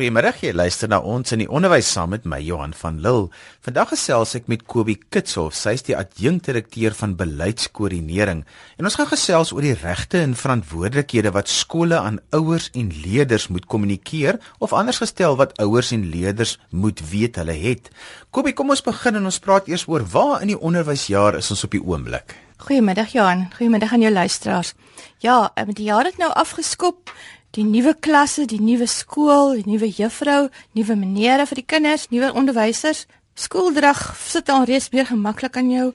Goeiemôre, jy luister na ons in die onderwys saam met my Johan van Lille. Vandag gesels ek met Kobie Kitshof. Sy is die adjunkdirekteur van beleidskoördinering en ons gaan gesels oor die regte en verantwoordelikhede wat skole aan ouers en leerders moet kommunikeer of anders gestel wat ouers en leerders moet weet hulle het. Kobie, kom ons begin en ons praat eers oor waar in die onderwysjaar is ons op die oomblik. Goeiemiddag Johan, goeiemiddag aan jou luisteraars. Ja, met die jaar het nou afgeskop die nuwe klasse, die nuwe skool, die nuwe juffrou, nuwe menere vir die kinders, nuwe onderwysers. Skooldrag sit al reeds meer gemaklik aan jou.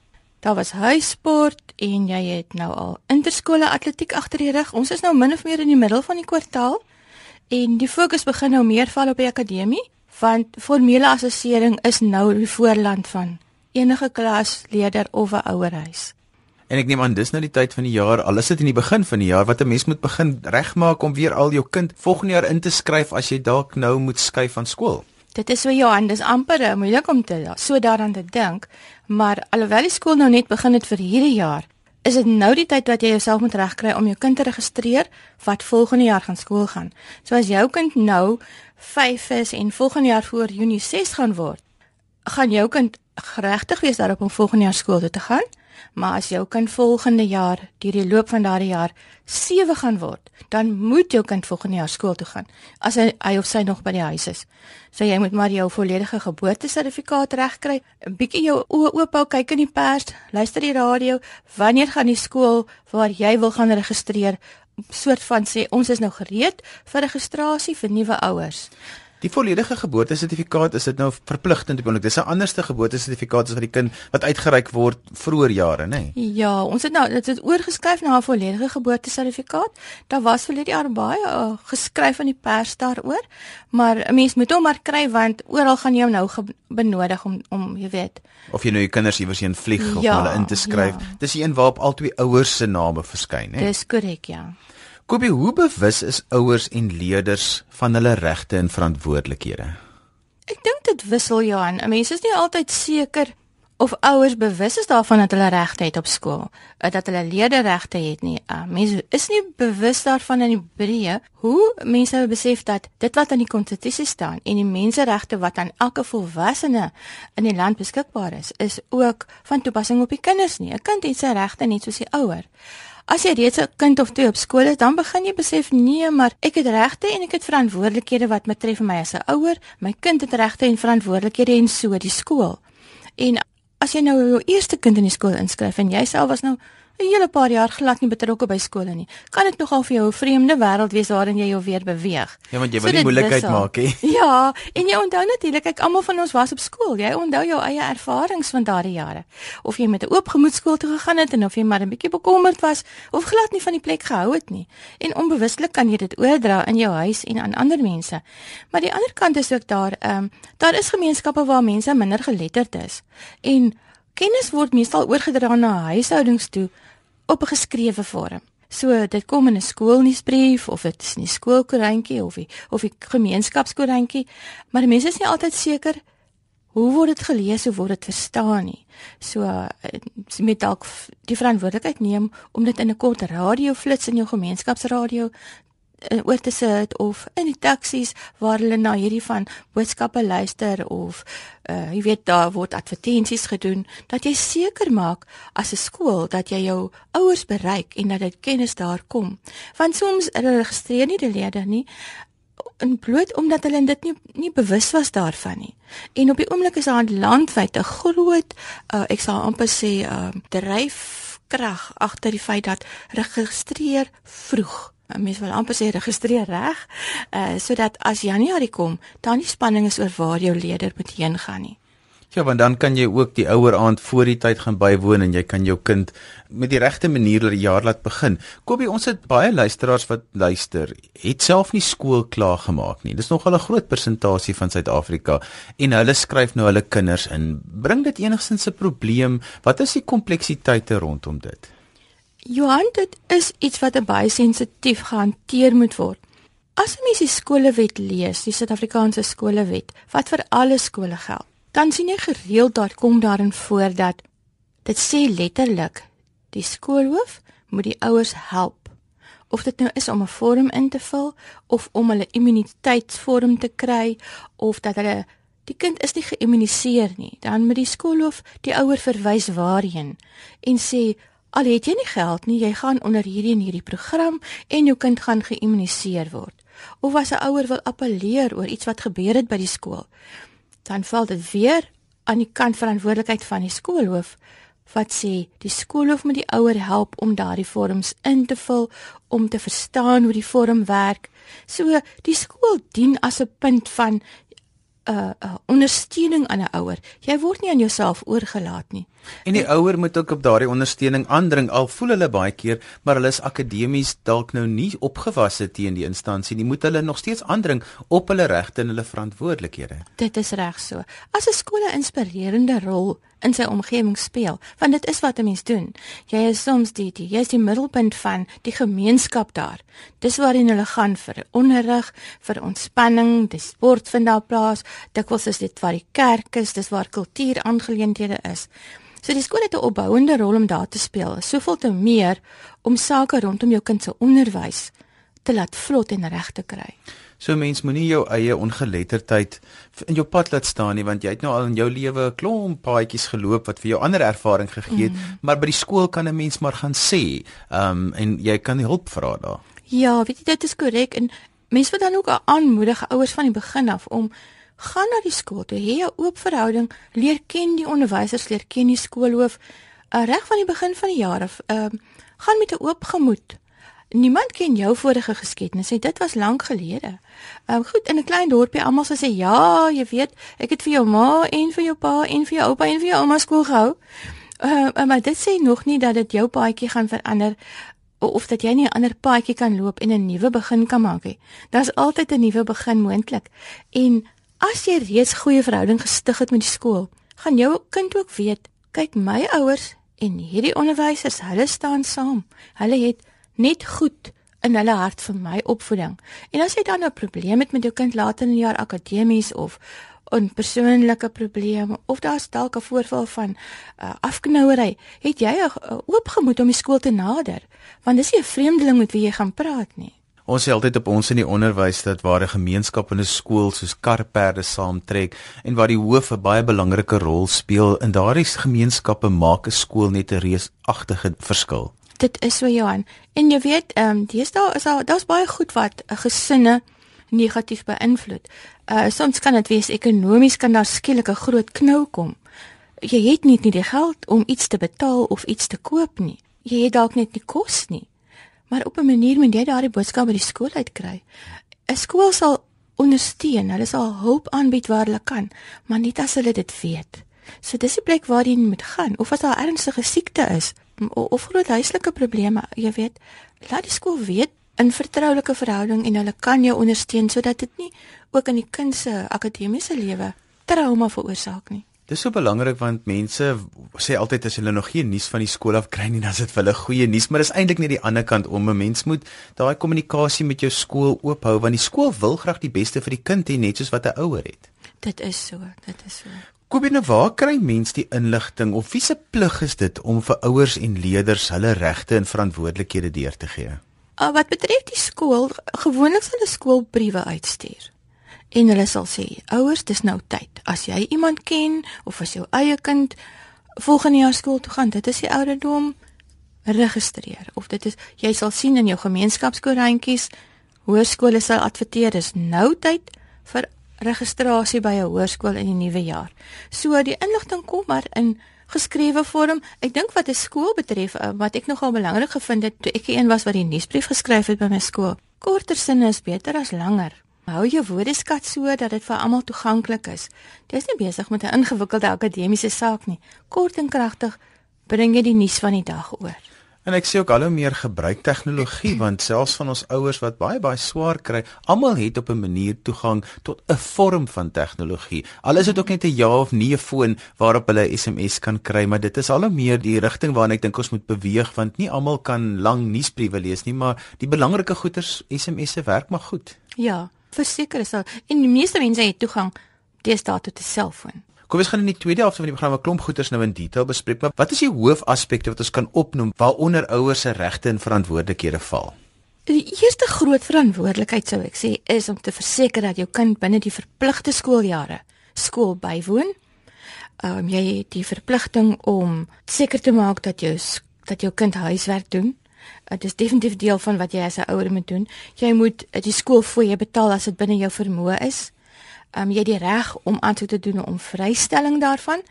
Daar was huissport en jy het nou al interskole atletiek agter die rug. Ons is nou min of meer in die middel van die kwartaal en die fokus begin nou meer val op die akademie want formele assessering is nou die voorland van enige klasleerder of 'n ouerhuis. En ek neem aan dis nou die tyd van die jaar, al is dit in die begin van die jaar wat 'n mens moet begin regmaak om weer al jou kind volgende jaar in te skryf as jy dalk nou moet skuif van skool. Dit is so Johan, dis amper moeilik om te so daaraan te dink, maar alhoewel die skool nou net begin het vir hierdie jaar, is dit nou die tyd wat jy jouself moet regkry om jou kind te registreer wat volgende jaar gaan skool gaan. So as jou kind nou 5 is en volgende jaar voor Junie 6 gaan word, gaan jou kind geregtig wees daarop om volgende jaar skool toe te gaan. Maar as jou kind volgende jaar, deur die loop van daardie jaar 7 gaan word, dan moet jou kind volgende jaar skool toe gaan. As hy, hy of sy nog by die huis is. So jy moet maar jou volledige geboortesertifikaat regkry. 'n Bietjie jou oë oop hou, kyk in die pers, luister die radio. Wanneer gaan die skool waar jy wil gaan registreer? soort van sê ons is nou gereed vir registrasie vir nuwe ouers. Die volledige geboortesertifikaat is dit nou verpligtend op oomblik. Dis 'n anderste geboortesertifikaat as vir die kind wat uitgereik word vroeër jare, nê? Nee? Ja, ons het nou dit het oorgeskryf na 'n volledige geboortesertifikaat. Daar was vir hierdie jaar baie uh, geskryf in die pers daaroor, maar 'n mens moet hom maar kry want oral gaan jy hom nou benodig om om jy weet of jy nou jou kinders iewers heen vlieg ja, of hulle in te skryf. Ja. Dis die een waarop al twee ouers se name verskyn, hè? Dis korrek, ja. Kobie, hoe bewus is ouers en leerders van hulle regte en verantwoordelikhede? Ek dink dit wissel Johan. Mense is nie altyd seker of ouers bewus is daarvan dat hulle regte het op skool, eh, dat hulle leerderregte het nie. Uh, mense is nie bewus daarvan in die breë hoe mense besef dat dit wat in die konstitusie staan en die menseregte wat aan elke volwassene in die land beskikbaar is, is ook van toepassing op die kinders nie. 'n Kind het sy regte net soos die ouer. As jy reeds 'n kind of twee op skool is, dan begin jy besef nee, maar ek het regte en ek het verantwoordelikhede wat betref my as 'n ouer, my kind het regte en verantwoordelikhede en so die skool. En as jy nou jou eerste kind in die skool inskryf en jy self was nou 'n hele paar jaar glad nie betrokke by skole nie. Kan dit nogal vir jou 'n vreemde wêreld wees waarin jy jou weer beweeg? Ja, want jy wil so nie moeilikheid maak nie. Ja, en jy onthou natuurlik, ek almal van ons was op skool. Jy onthou jou eie ervarings van daardie jare. Of jy met 'n oop gemoed skool toe gegaan het en of jy maar 'n bietjie bekommerd was of glad nie van die plek gehou het nie. En onbewustelik kan jy dit oordra in jou huis en aan ander mense. Maar die ander kant is ook daar, ehm, um, daar is gemeenskappe waar mense minder geletterd is. En Kennis word meestal oorgedra na huishoudings toe op 'n geskrewe vorm. So dit kom in 'n skoolnuusbrief of dit is in die skoolkoerantjie of die of die gemeenskapskoerantjie, maar die mense is nie altyd seker hoe word dit gelees of word dit verstaan nie. So eh, met dalk die verantwoordelikheid neem om dit in 'n kort radioflits in jou gemeenskapsradio oor te sit of in die taksies waar hulle na hierdie van boodskappe luister of uh, jy weet daar word advertensies gedoen dat jy seker maak as 'n skool dat jy jou ouers bereik en dat dit kennis daar kom want soms registreer nie die leerders nie en bloot omdat hulle dit nie nie bewus was daarvan nie. En op die oomblik is daar landwyd 'n groot uh, ek sal amper sê uh, dryfkrag agter die feit dat registreer vroeg mens wil amper sê registreer reg, uh sodat as Januarie kom, dan die spanning is oor waar jou leerder moet heen gaan nie. Ja, want dan kan jy ook die ouer aand voor die tyd gaan bywoon en jy kan jou kind met die regte manier die jaar laat begin. Kobie, ons het baie luisteraars wat luister, het self nie skool klaar gemaak nie. Dis nogal 'n groot persentasie van Suid-Afrika en hulle skryf nou hulle kinders in. Bring dit enigstens 'n probleem? Wat is die kompleksiteite rondom dit? Johan, dit is iets wat baie sensitief gehanteer moet word. As jy mens die skolewet lees, die Suid-Afrikaanse skolewet, wat vir alle skole geld, dan sien jy gereeld daar kom daarin voor dat dit sê letterlik die skoolhoof moet die ouers help of dit nou is om 'n vorm in te vul of om hulle immuniteitsvorm te kry of dat hulle die kind is nie geïmmuniseer nie, dan moet die skoolhof die ouer verwys waarheen en sê al het jy nie geld nie, jy gaan onder hierdie en hierdie program en jou kind gaan geïmmuniseer word. Of as 'n ouer wil appeleer oor iets wat gebeur het by die skool, dan val dit weer aan die kant verantwoordelikheid van die skoolhoof wat sê die skoolhoof moet die ouer help om daardie vorms in te vul om te verstaan hoe die vorm werk. So die skool dien as 'n punt van uh, uh, ondersteuning aan 'n ouer. Jy word nie aan jouself oorgelaat nie. En die ouer moet ook op daardie ondersteuning aandring al voel hulle baie keer maar hulle is akademies dalk nou nie opgewasse teen die instansie nie moet hulle nog steeds aandring op hulle regte en hulle verantwoordelikhede. Dit is reg so. As 'n skool 'n inspirerende rol in sy omgewing speel, want dit is wat 'n mens doen. Jy is soms die die jy is die middelpunt van die gemeenskap daar. Dis waarheen hulle gaan vir onderrig, vir ontspanning, die sport vind daar plaas. Dikwels is dit waar die kerk is, dis waar kultuuraangeleenthede is. So die skool het 'n opbouende rol om daar te speel. Soveel te meer om sake rondom jou kind se onderwys te laat vlot en reg te kry. So mens moenie jou eie ongeletterdheid in jou pad laat staan nie want jy het nou al in jou lewe 'n klomp paadjies geloop wat vir jou ander ervaring gegee het, mm. maar by die skool kan 'n mens maar gaan sê, ehm um, en jy kan hulp vra daar. Ja, weet jy dit is korrek en mense moet dan ook aanmoedig ouers van die begin af om gaan na die skool toe, hê 'n oop verhouding, leer ken die onderwysers, leer ken die skoolhoof uh, reg van die begin van die jaar af. Ehm uh, gaan met 'n oop gemoed. Niemand ken jou vorige geskiedenis nie. Dit was lank gelede. Ehm uh, goed, in 'n klein dorpie almal sê ja, jy weet, ek het vir jou ma en vir jou pa en vir jou oupa en vir jou ouma skool gehou. Ehm uh, maar dit sê nog nie dat dit jou paadjie gaan verander of dat jy nie 'n ander paadjie kan loop en 'n nuwe begin kan maak nie. Daar's altyd 'n nuwe begin moontlik. En As jy reeds goeie verhouding gestig het met die skool, gaan jou kind ook weet, kyk my ouers en hierdie onderwysers, hulle staan saam. Hulle het net goed in hulle hart vir my opvoeding. En as jy dan 'n probleem het met jou kind later in die jaar akademies of 'n persoonlike probleem of daar's dalk 'n voorval van uh, afknouery, het jy 'n oopgemoed om die skool te nader, want dis 'n vreemdeling met wie jy gaan praat nie. Ons sê altyd op ons in die onderwys dat waar 'n gemeenskap in 'n skool soos karperde saamtrek en waar die hoof 'n baie belangrike rol speel in daardie gemeenskappe maak 'n skool net 'n reusagtige verskil. Dit is so Johan. En jy weet, ehm um, deesdae is daar daar's baie goed wat 'n gesinne negatief beïnvloed. Uh soms kan dit wees ekonomies kan daar skielik 'n groot knou kom. Jy het nie die geld om iets te betaal of iets te koop nie. Jy het dalk net nie kos nie maar op 'n manier moet jy daardie boodskap by die skool uitkry. 'n Skool sal ondersteun, hulle sal hulp aanbied waar hulle kan, maar nie as hulle dit weet. So dis die plek waar jy moet gaan of as daar ernstige siekte is of groot huislike probleme, jy weet, laat die skool weet in vertroulike verhouding en hulle kan jou ondersteun sodat dit nie ook in die kind se akademiese lewe trauma veroorsaak nie. Dis so belangrik want mense sê altyd as hulle nog geen nuus van die skool af kry nie, dan is dit vir hulle goeie nuus, maar dis eintlik net die ander kant om 'n mens moet daai kommunikasie met jou skool oophou want die skool wil graag die beste vir die kind hê net soos wat 'n ouer het. Dit is so, dit is so. Kobine, waar kry mense die inligting of wie se plig is dit om vir ouers en leerders hulle regte en verantwoordelikhede deur te gee? Uh, wat betref die skool, gewoonlik sal 'n skool briewe uitstuur. En hulle sal sê ouers dis nou tyd. As jy iemand ken of as jou eie kind volgende jaar skool toe gaan dit is die ouderdom registreer. Of dit is jy sal sien in jou gemeenskapskoerantjies hoërskole sal adverteer dis nou tyd vir registrasie by 'n hoërskool in die nuwe jaar so die inligting kom maar in geskrewe vorm ek dink wat 'n skool betref eh, wat ek nogal belangrik gevind het toe ek een was wat die nuusbrief geskryf het by my skool korter sinne is beter as langer Hou jou woordeskat so dat dit vir almal toeganklik is. Jy is nie besig met 'n ingewikkelde akademiese saak nie. Kort en kragtig bring jy die nuus van die dag oor. En ek sien ook al hoe meer gebruik tegnologie want selfs van ons ouers wat baie baie swaar kry, almal het op 'n manier toegang tot 'n vorm van tegnologie. Al is dit ook net 'n ja of nee foon waarop hulle SMS kan kry, maar dit is al hoe meer die rigting waarna ek dink ons moet beweeg want nie almal kan lang nuusbriewe lees nie, maar die belangrike goeters SMS'e werk maar goed. Ja, verseker is al en die meeste mense het toegang deesdae tot 'n selfoon. Kom ons gaan in die tweede helfte van die program 'n klomp goeters nou in detail bespreek, maar wat is die hoofaspekte wat ons kan opnoem waaronder ouers se regte en verantwoordelikhede val? Die eerste groot verantwoordelikheid sou ek sê is om te verseker dat jou kind binne die verpligte skooljare skool bywoon. Ehm um, jy het die verpligting om seker te maak dat jou dat jou kind huiswerk doen. Dit is definitief deel van wat jy as 'n ouer moet doen. Jy moet die skool jou betaal as dit binne jou vermoë is. Um, jy die reg om aansoek te doen om vrystelling daarvan.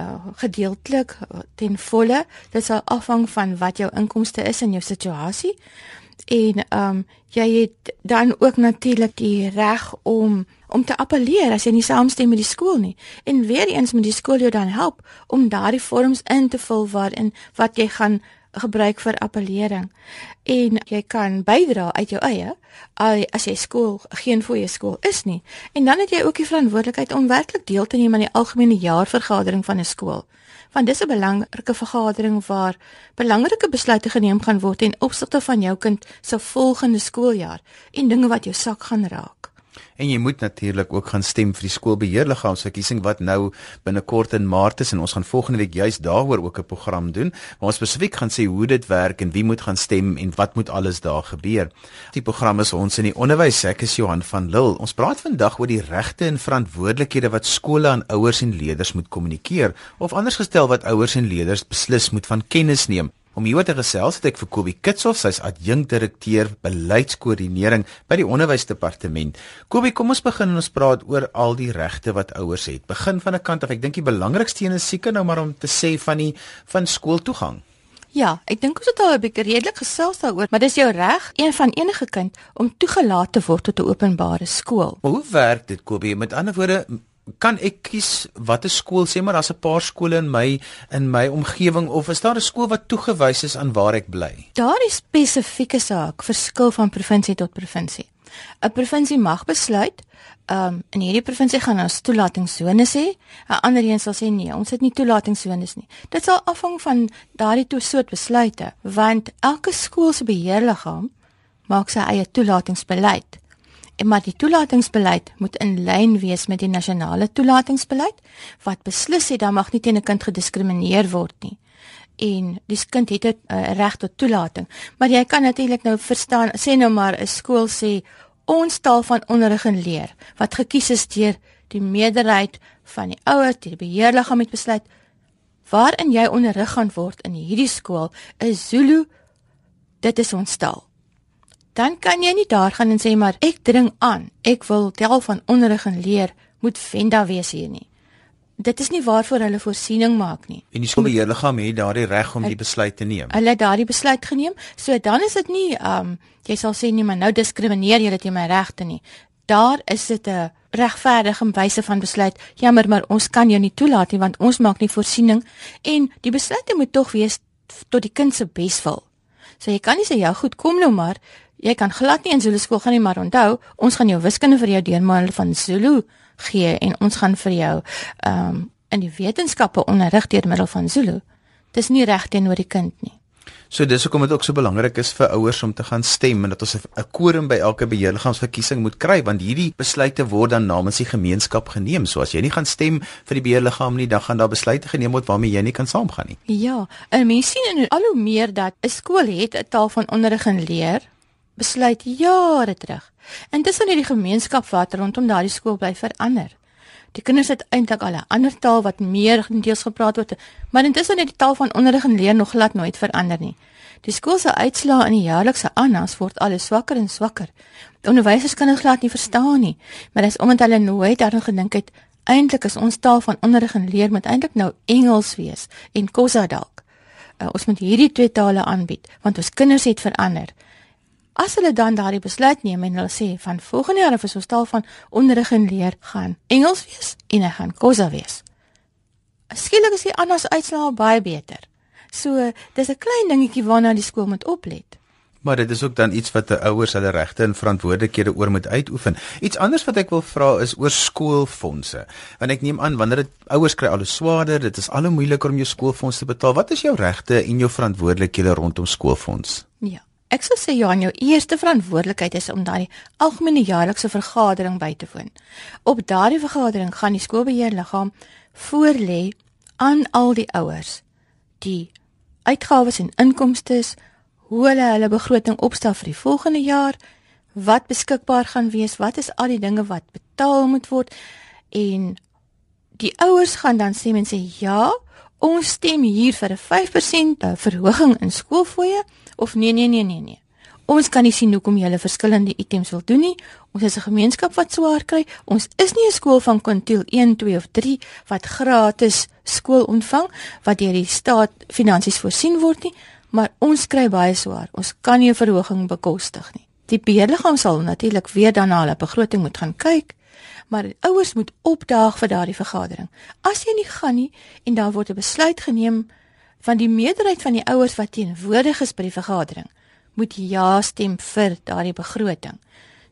Uh gedeeltelik ten volle. Dit sal afhang van wat jou inkomste is en jou situasie. En ehm um, jy het dan ook natuurlik die reg om om te appeleer as jy nie saamstem met die skool nie. En weer eens moet die skool jou dan help om daardie vorms in te vul waarin wat jy gaan gebruik vir appellering. En jy kan bydra uit jou eie as jy skool geen fooie skool is nie. En dan het jy ook die verantwoordelikheid om werklik deel te neem aan die algemene jaarvergadering van 'n skool. Want dis 'n belangrike vergadering waar belangrike besluite geneem gaan word in opsigte van jou kind se volgende skooljaar en dinge wat jou sak gaan raak. En jy moet natuurlik ook gaan stem vir die skoolbeheerliggaamsverkiesing wat nou binnekort in Maart is en ons gaan volgende week juis daaroor ook 'n program doen waar ons spesifiek gaan sê hoe dit werk en wie moet gaan stem en wat moet alles daar gebeur. Die program is ons in die onderwys. Ek is Johan van Lille. Ons praat vandag oor die regte en verantwoordelikhede wat skole aan ouers en leerders moet kommunikeer of anders gestel wat ouers en leerders beslis moet van kennis neem. Om hieroor te gesels het ek vir Kobie Kitshof, sy's adjunkdirekteur beleidskoördinering by die onderwysdepartement. Kobie, kom ons begin en ons praat oor al die regte wat ouers het. Begin van 'n kant af. Ek dink die belangrikste een is seker nou maar om te sê van die van skooltoegang. Ja, ek dink ons het al 'n bietjie redelik gesels daaroor, maar dis jou reg, een van enige kind om toegelaat te word tot 'n openbare skool. Maar hoe werk dit, Kobie? Met ander woorde, kan ek kies watter skool sê maar daar's 'n paar skole in my in my omgewing of is daar 'n skool wat toegewys is aan waar ek bly? Daardie spesifieke saak verskil van provinsie tot provinsie. 'n Provinsie mag besluit, ehm um, in hierdie provinsie gaan ons toelatingssones hê, 'n ander een sal sê nee, ons het nie toelatingssones nie. Dit sal afhang van daardie toe soort besluite, want elke skool se beheerliggaam maak sy eie toelatingsbeleid maar die toelatingsbeleid moet in lyn wees met die nasionale toelatingsbeleid wat beslis het dat mag nie teen 'n kind gediskrimineer word nie. En die kind het 'n uh, reg tot toelating. Maar jy kan natuurlik nou verstaan sê nou maar 'n skool sê ons taal van onderrig en leer wat gekies is deur die meerderheid van die ouers die beheerliggaam het besluit waarin jy onderrig gaan word in hierdie skool is Zulu dit is ons taal dan kan jy nie daar gaan en sê maar ek dring aan, ek wil tel van onderrig en leer moet Venda wees hier nie. Dit is nie waarvoor hulle voorsiening maak nie. En die skoolbeheerliggaam het daardie reg om die besluit te neem. Hulle het daardie besluit geneem, so dan is dit nie um jy sal sê nie maar nou diskrimineer jy dit in my regte nie. Daar is dit 'n regverdige wyse van besluit. Jammer, maar ons kan jou nie toelaat nie want ons maak nie voorsiening en die besluit moet tog wees tot die kind se beswil. So jy kan nie sê ja, goed, kom nou maar. Jy kan glad nie in Zulu skool gaan nie, maar onthou, ons gaan jou wiskunde vir jou deurmaal van Zulu gee en ons gaan vir jou ehm um, in die wetenskappe onderrig deur middel van Zulu. Dis nie reg teenoor die kind nie. So dis hoekom dit ook so belangrik is vir ouers om te gaan stem en dat ons 'n quorum by elke beheerliggaamsverkiesing moet kry want hierdie besluite word dan namens die gemeenskap geneem. So as jy nie gaan stem vir die beheerliggaam nie, dan gaan daar besluite geneem word waarmee jy nie kan saamgaan nie. Ja, en mense sien al hoe meer dat 'n skool het 'n taal van onderrig en leer besluit jare terug. Intussen het die gemeenskap wat rondom daardie skool bly verander. Die kinders het eintlik al 'n ander taal wat meer deels gepraat word, maar intussen het die taal van onderrig en leer nog glad nooit verander nie. Die skool se uitslae in die jaarlikse ANAS word al swakker en swakker. Onderwysers kan dit glad nie verstaan nie, maar dit is omdat hulle nooit daaraan gedink het eintlik is ons taal van onderrig en leer moet eintlik nou Engels wees en Khoza dalk. Uh, ons moet hierdie twee tale aanbied want ons kinders het verander. As hulle dan daardie besluit neem en hulle sê van volgende jaar of ons taal van onderrig en leer gaan Engels wees en hy gaan Khoza wees. Skielik is die anders uitslae baie beter. So, dis 'n klein dingetjie waarna die skool moet oplet. Maar dit is ook dan iets wat die ouers hulle regte en verantwoordelikhede oor moet uitoefen. Iets anders wat ek wil vra is oor skoolfondse. Want ek neem aan wanneer dit ouers kry al hoe swaarder, dit is al hoe moeiliker om jou skoolfonds te betaal. Wat is jou regte en jou verantwoordelikhede rondom skoolfonds? Ek sou sê Johan, jou eerste verantwoordelikheid is om daai algemene jaarlikse vergadering by te woon. Op daardie vergadering gaan die skoolbeheerliggaam voorlê aan al die ouers die uitgawes en inkomste, hoe hulle hulle begroting opstel vir die volgende jaar, wat beskikbaar gaan wees, wat is al die dinge wat betaal moet word en die ouers gaan dan sê mense ja, ons stem hier vir 'n 5% eh, verhoging in skoolfooie of nee nee nee nee nee. Ons kan nie sien hoekom jy hulle verskillende items wil doen nie. Ons is 'n gemeenskap wat swaar kry. Ons is nie 'n skool van kwintiel 1, 2 of 3 wat gratis skool ontvang wat deur die staat finansies voorsien word nie, maar ons kry baie swaar. Ons kan nie 'n verhoging bekostig nie. Die beheerliggaam sal natuurlik weer dan na hulle begroting moet gaan kyk maar ouers moet opdaag vir daardie vergadering. As jy nie gaan nie en daar word 'n besluit geneem van die meerderheid van die ouers wat teenwoordig is by die vergadering, moet ja stem vir daardie begroting.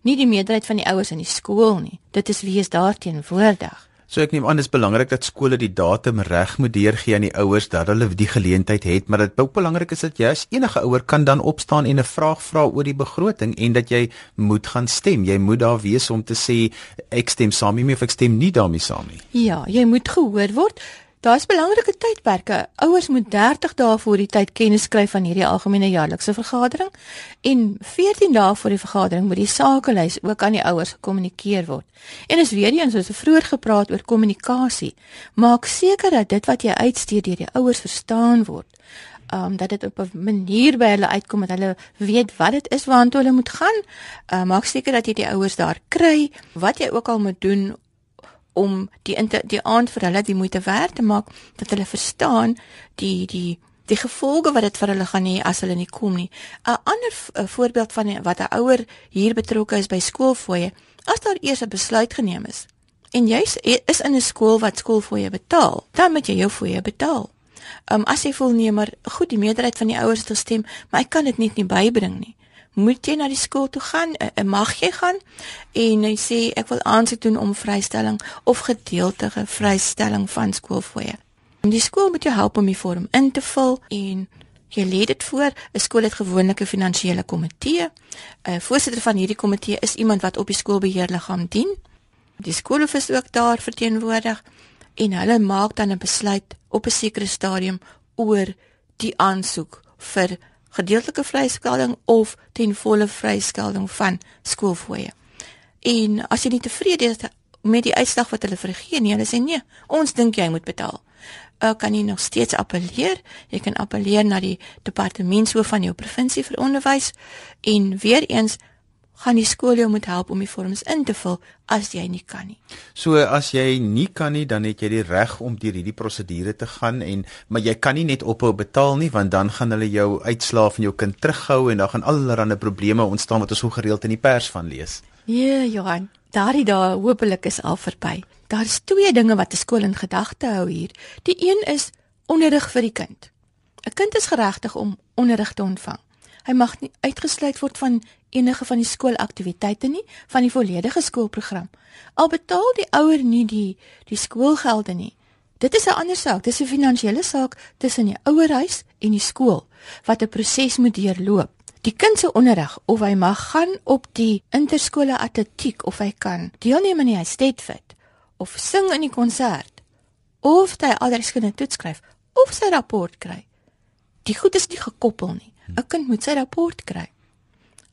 Nie die meerderheid van die ouers in die skool nie. Dit is wie is daar teenwoordig. So ek neem aan dis belangrik dat skole die datum reg moet deurgee aan die ouers dat hulle die geleentheid het, maar dit ook belangrik is dat jy as enige ouer kan dan opstaan en 'n vraag vra oor die begroting en dat jy moet gaan stem. Jy moet daar wees om te sê ek stem saam nie of ek stem nie daarmee saam nie. Ja, jy moet gehoor word. Daar's belangrike tydperke. Ouers moet 30 dae voor die tyd kennis kry van hierdie algemene jaarlikse vergadering en 14 dae voor die vergadering moet die sakelys ook aan die ouers gekommunikeer word. En is weer eens soos vroeër gepraat oor kommunikasie. Maak seker dat dit wat jy uitstuur deur die ouers verstaan word. Um dat dit op 'n manier by hulle uitkom dat hulle weet wat dit is waartoe hulle moet gaan. Uh, maak seker dat jy die ouers daar kry wat jy ook al moet doen om die die aand vir hulle die moeite werd te maak dat hulle verstaan die die die gevolge wat dit vir hulle gaan hê as hulle nie kom nie. 'n Ander voorbeeld van wat 'n ouer hier betrokke is by skoolfooie, as daar eers 'n besluit geneem is en jy is in 'n skool wat skoolfooie betaal, dan moet jy jou fooie betaal. Um as jy voel nee, maar goed, die meerderheid van die ouers het gestem, maar ek kan dit net nie bybring nie moet jy na die skool toe gaan? Uh, mag jy gaan? En hy sê ek wil aansoek doen om vrystelling of gedeeltelike vrystelling van skoolfooie. Die skool moet jou help om die vorm in te vul en jy lê dit voor. 'n Skool het gewoonlik 'n finansiële komitee. 'n uh, Voorsitter van hierdie komitee is iemand wat op die skoolbeheerliggaam dien. Die skoolhoof is ook daar verteenwoordig en hulle maak dan 'n besluit op 'n sekere stadium oor die aansoek vir gedeeltelike vryskelding of ten volle vryskelding van skoolfooie. En as jy nie tevrede is met die uitslag wat hulle vergee nie, hulle sê nee, ons dink jy moet betaal. Uh, kan jy nog steeds appeleer? Jy kan appeleer na die departementshoof van jou provinsie vir onderwys en weer eens gaan die skool jou moet help om die vorms in te vul as jy nie kan nie. So as jy nie kan nie, dan het jy die reg om deur hierdie prosedure te gaan en maar jy kan nie net ophou betaal nie want dan gaan hulle jou uitslaaf van jou kind terughou en dan gaan allerlei probleme ontstaan wat ons so gereeld in die pers van lees. Ja, Johan, daardie dae hopelik is al verby. Daar's twee dinge wat 'n skool in gedagte hou hier. Die een is onderrig vir die kind. 'n Kind is geregtig om onderrig te ontvang. Hy mag nie uitgesluit word van enige van die skoolaktiwiteite nie, van die volledige skoolprogram. Al betaal die ouer nie die die skoolgelde nie. Dit is 'n ander saak. Dis 'n finansiële saak tussen die ouerhuis en die skool wat 'n proses moet deurloop. Die kind se onderrig of hy mag gaan op die interskole atletiek of hy kan deelneem aan die Estetfit of sing in die konsert of hy alreeds toets skryf of sy rapport kry. Die goed is nie gekoppel nie. 'n Kind moet sy rapport kry.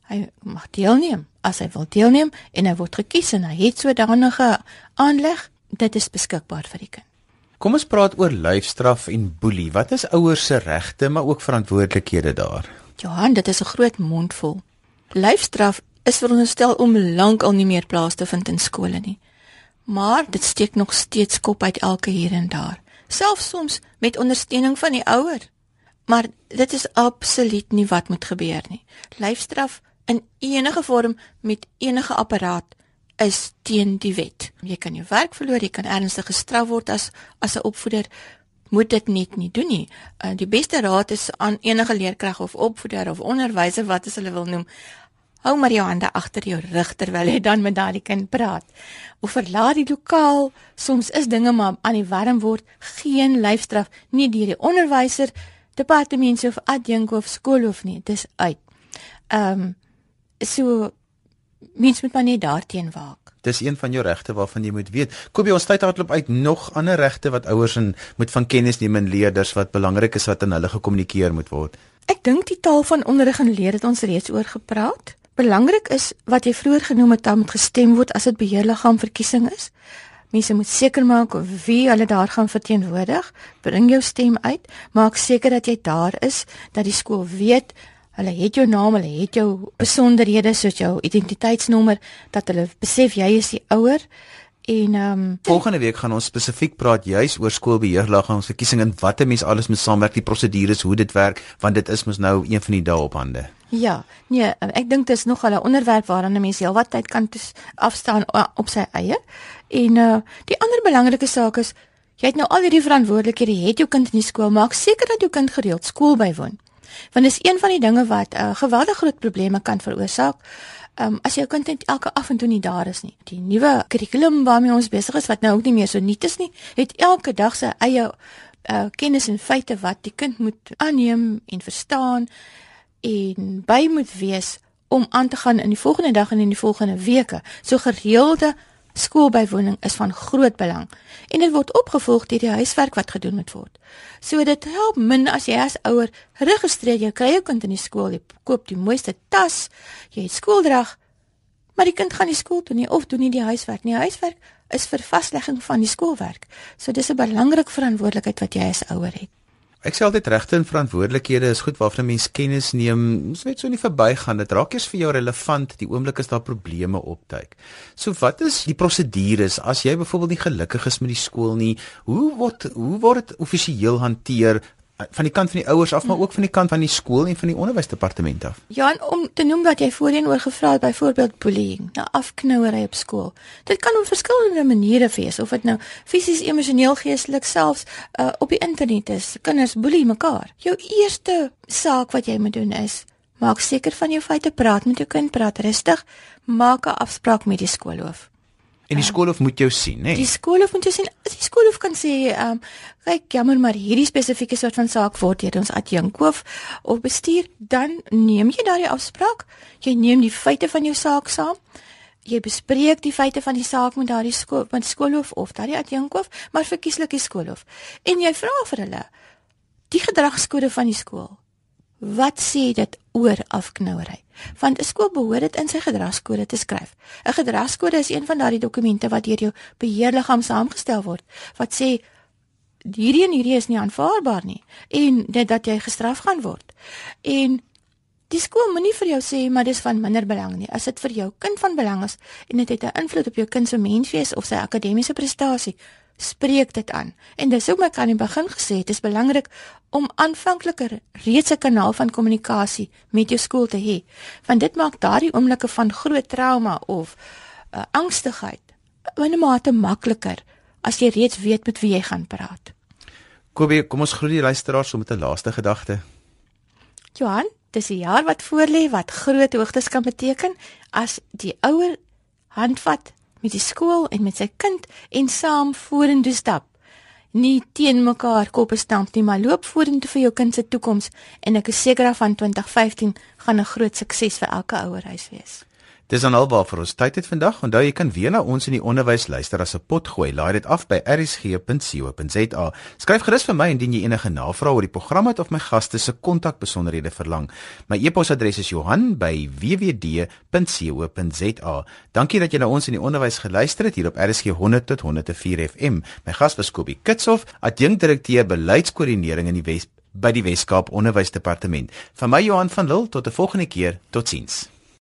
Hy mag deelneem as hy wil deelneem en hy word gekies en hy het sodanige aanleg, dit is beskikbaar vir die kind. Kom ons praat oor lyfstraf en boelie. Wat is ouers se regte maar ook verantwoordelikhede daar? Johan, dit is 'n groot mondvol. Lyfstraf is veronderstel om lankal nie meer plaas te vind in skole nie. Maar dit steek nog steeds kop uit elke hier en daar, selfs soms met ondersteuning van die ouer. Maar dit is absoluut nie wat moet gebeur nie. Lyfstraf in enige vorm met enige apparaat is teen die wet. Jy kan jou werk verloor, jy kan ernstig gestraf word as as 'n opvoeder moet dit net nie doen nie. Uh, die beste raad is aan enige leerkrag of opvoeder of onderwyser wat as hulle wil noem, hou maar jou hande agter jou rug terwyl jy dan met daardie kind praat. Of verlaat die lokaal. Soms is dinge maar aan die warm word, geen lyfstraf nie deur die onderwyser, departement of adjunk of skool of nie. Dis uit. Ehm um, so mens moet maar net daarteen waak. Dis een van jou regte waarvan jy moet weet. Kobie, ons tyd hardloop uit nog ander regte wat ouers en moet van kennis neem en leerders wat belangrik is wat aan hulle gekommunikeer moet word. Ek dink die taal van onderrig en leer het ons reeds oor gepraat. Belangrik is wat jy vroeër genoem het, moet gestem word as dit beheerliggaam verkiesing is. Mense moet seker maak wie hulle daar gaan verteenwoordig. Bring jou stem uit. Maak seker dat jy daar is, dat die skool weet hulle het jou naam, hulle het jou besonderhede soos jou identiteitsnommer, dat hulle besef jy is die ouer. En ehm um, volgende week gaan ons spesifiek praat juis oor skoolbeheerliggaams verkiesing en wat 'n mens alles moet saamwerk, die prosedures, hoe dit werk, want dit is mos nou een van die dae op hande. Ja, nee, ek dink dit is nog 'n onderwerp waaraan 'n mens heelwat tyd kan afstaan op sy eie. En uh die ander belangrike saak is jy het nou al hierdie verantwoordelikhede, jy het jou kind in die skool, maak seker dat jou kind gereeld skool bywoon. Want dis een van die dinge wat uh, geweldige groot probleme kan veroorsaak. Ehm um, as jou kind net elke af en toe nie daar is nie. Die nuwe kurrikulum waarmee ons besig is wat nou ook nie meer so nuut is nie, het elke dag sy eie uh, kennis en feite wat die kind moet aanneem en verstaan en by moet wees om aan te gaan in die volgende dag en in die volgende weke. So gereelde skoolbywoning is van groot belang en dit word opgevolg deur die huiswerk wat gedoen moet word. So dit help min as jy as ouer registreer jou kry jou kind in die skool, jy koop die mooiste tas, jy het skooldrag, maar die kind gaan nie skool toe nie of doen nie die huiswerk nie. Huiswerk is vir vaslegging van die skoolwerk. So dis 'n belangrike verantwoordelikheid wat jy as ouer het. Ek sê altyd regte en verantwoordelikhede is goed waarvan 'n mens kennis neem, mens net so nie verbygaan. Dit raak eers vir jou relevant die oomblik as daar probleme opduik. So wat is die prosedures as jy byvoorbeeld nie gelukkig is met die skool nie? Hoe word hoe word dit offisieel hanteer? Van die kant van die ouers af maar ook van die kant van die skool en van die onderwysdepartement af. Ja, om te noem dat jy voorheen oor gevra het byvoorbeeld bullying, nou afknouery op skool. Dit kan op verskillende maniere wees of dit nou fisies, emosioneel, geestelik selfs uh, op die internet is. Kinders boelie mekaar. Jou eerste saak wat jy moet doen is maak seker van jou feite, praat met jou kind, praat rustig, maak 'n afspraak met die skoolhoof. En die skoolhof moet jou sien, né? Die skoolhof moet jou sien. Die skoolhof kan sê, ehm, um, kyk, jammer, maar hierdie spesifieke soort van saak word deur ons adjunkhoof of bestuur, dan neem jy daardie afspraak. Jy neem die feite van jou saak saam. Jy bespreek die feite van die saak met daardie skool, met skoolhof of daardie adjunkhoof, maar verkieslik die skoolhof. En jy vra vir hulle die gedragskode van die skool. Wat sê dit oor afknouery? Want 'n skool behoort dit in sy gedragskode te skryf. 'n Gedragskode is een van daardie dokumente wat deur jou beheerliggaam saamgestel word wat sê hierdie en hierdie is nie aanvaarbaar nie en dit dat jy gestraf gaan word. En die skool moenie vir jou sê maar dis van minder belang nie. As dit vir jou kind van belang is en dit het 'n invloed op jou kind se menswees of sy akademiese prestasie, spreek dit aan. En dis ook my kan in die begin gesê, dit is belangrik om aanvanklik reeds 'n kanaal van kommunikasie met jou skool te hê. Want dit maak daardie oomblikke van groot trauma of uh, angstigheid in 'n mate makliker as jy reeds weet met wie jy gaan praat. Kobie, kom ons groet die luisteraars met 'n laaste gedagte. Johan, dis 'n jaar wat voorlê wat groot hoogtes kan beteken as die ouer handvat met die skool en met sy kind en saam vorentoe stap. Nie teen mekaar koppe stamp nie, maar loop vorentoe vir jou kind se toekoms en ek is seker van 2015 gaan 'n groot sukses vir elke ouerhuis wees. Dis dan alwaar vir ons tyd het vandag. Onthou jy kan weer na ons in die onderwys luister as 'n pot gooi. Laai dit af by rsg.co.za. Skryf gerus vir my indien jy enige navrae oor die program het of my gaste se kontakbesonderhede verlang. My e-posadres is Johan@wwd.co.za. Dankie dat jy na ons in die onderwys geluister het hier op RSG 100 tot 104 FM. My gas was Kobie Kitshof, adjunkdirekteur beleidskoördinering in die Wes by die Weskaap Onderwysdepartement. Van my Johan van Lille tot 'n volgende keer. Totsiens.